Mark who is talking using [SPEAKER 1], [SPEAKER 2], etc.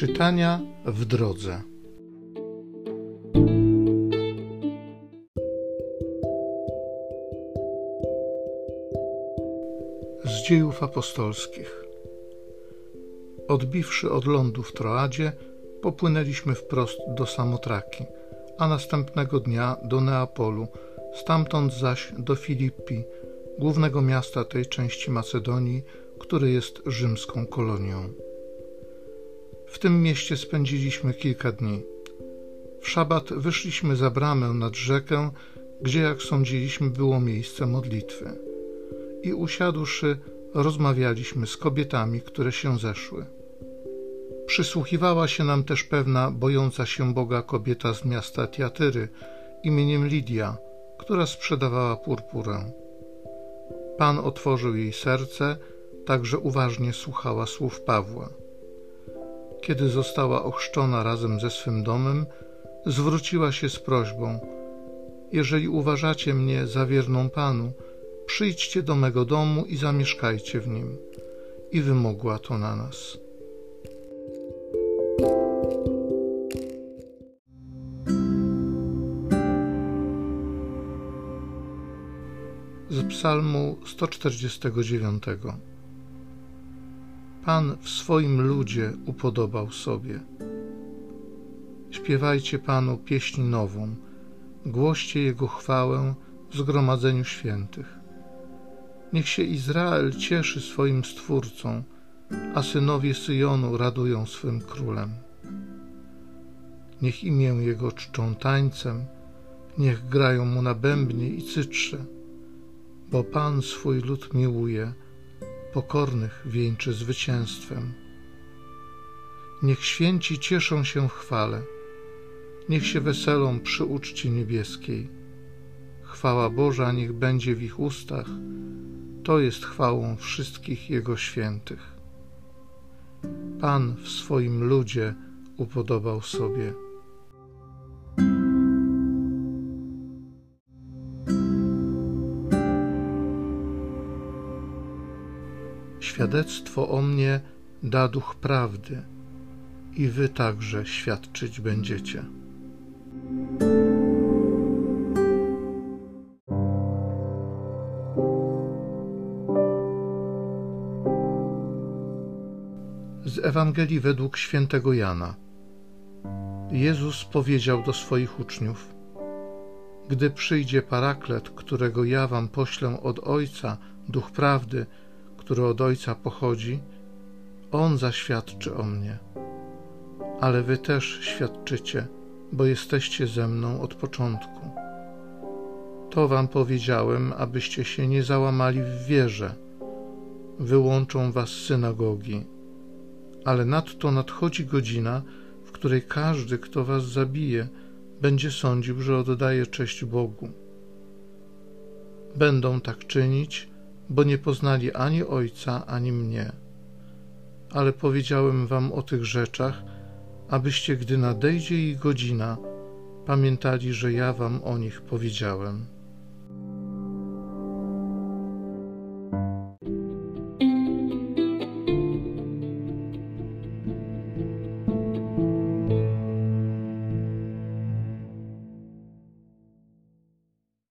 [SPEAKER 1] Czytania w drodze. Z dziejów apostolskich. Odbiwszy od lądu w Troadzie, popłynęliśmy wprost do Samotraki, a następnego dnia do Neapolu, stamtąd zaś do Filippi, głównego miasta tej części Macedonii, który jest rzymską kolonią. W tym mieście spędziliśmy kilka dni. W szabat wyszliśmy za bramę nad rzekę, gdzie, jak sądziliśmy, było miejsce modlitwy. I usiadłszy, rozmawialiśmy z kobietami, które się zeszły. Przysłuchiwała się nam też pewna bojąca się Boga kobieta z miasta Tiatyry imieniem Lidia, która sprzedawała purpurę. Pan otworzył jej serce, tak że uważnie słuchała słów Pawła. Kiedy została ochrzczona razem ze swym domem, zwróciła się z prośbą: Jeżeli uważacie mnie za wierną Panu, przyjdźcie do mego domu i zamieszkajcie w nim. I wymogła to na nas. Z Psalmu 149. Pan w swoim ludzie upodobał sobie. Śpiewajcie Panu pieśń nową, głoście Jego chwałę w zgromadzeniu świętych. Niech się Izrael cieszy swoim Stwórcą, a synowie Syjonu radują swym królem. Niech imię Jego czczą tańcem, niech grają Mu na bębnie i cytrze, bo Pan swój lud miłuje, pokornych wieńczy zwycięstwem. Niech święci cieszą się w chwale, niech się weselą przy uczcie niebieskiej. Chwała Boża niech będzie w ich ustach, to jest chwałą wszystkich Jego świętych. Pan w swoim ludzie upodobał sobie. Świadectwo o mnie da duch prawdy, i wy także świadczyć będziecie. Z Ewangelii według świętego Jana. Jezus powiedział do swoich uczniów: Gdy przyjdzie paraklet, którego ja wam poślę od Ojca, duch prawdy, który od Ojca pochodzi, On zaświadczy o mnie. Ale wy też świadczycie, bo jesteście ze mną od początku. To wam powiedziałem, abyście się nie załamali w wierze. Wyłączą was synagogi, ale nadto nadchodzi godzina, w której każdy, kto was zabije, będzie sądził, że oddaje cześć Bogu. Będą tak czynić, bo nie poznali ani Ojca, ani mnie. Ale powiedziałem wam o tych rzeczach, abyście, gdy nadejdzie ich godzina, pamiętali, że ja wam o nich powiedziałem.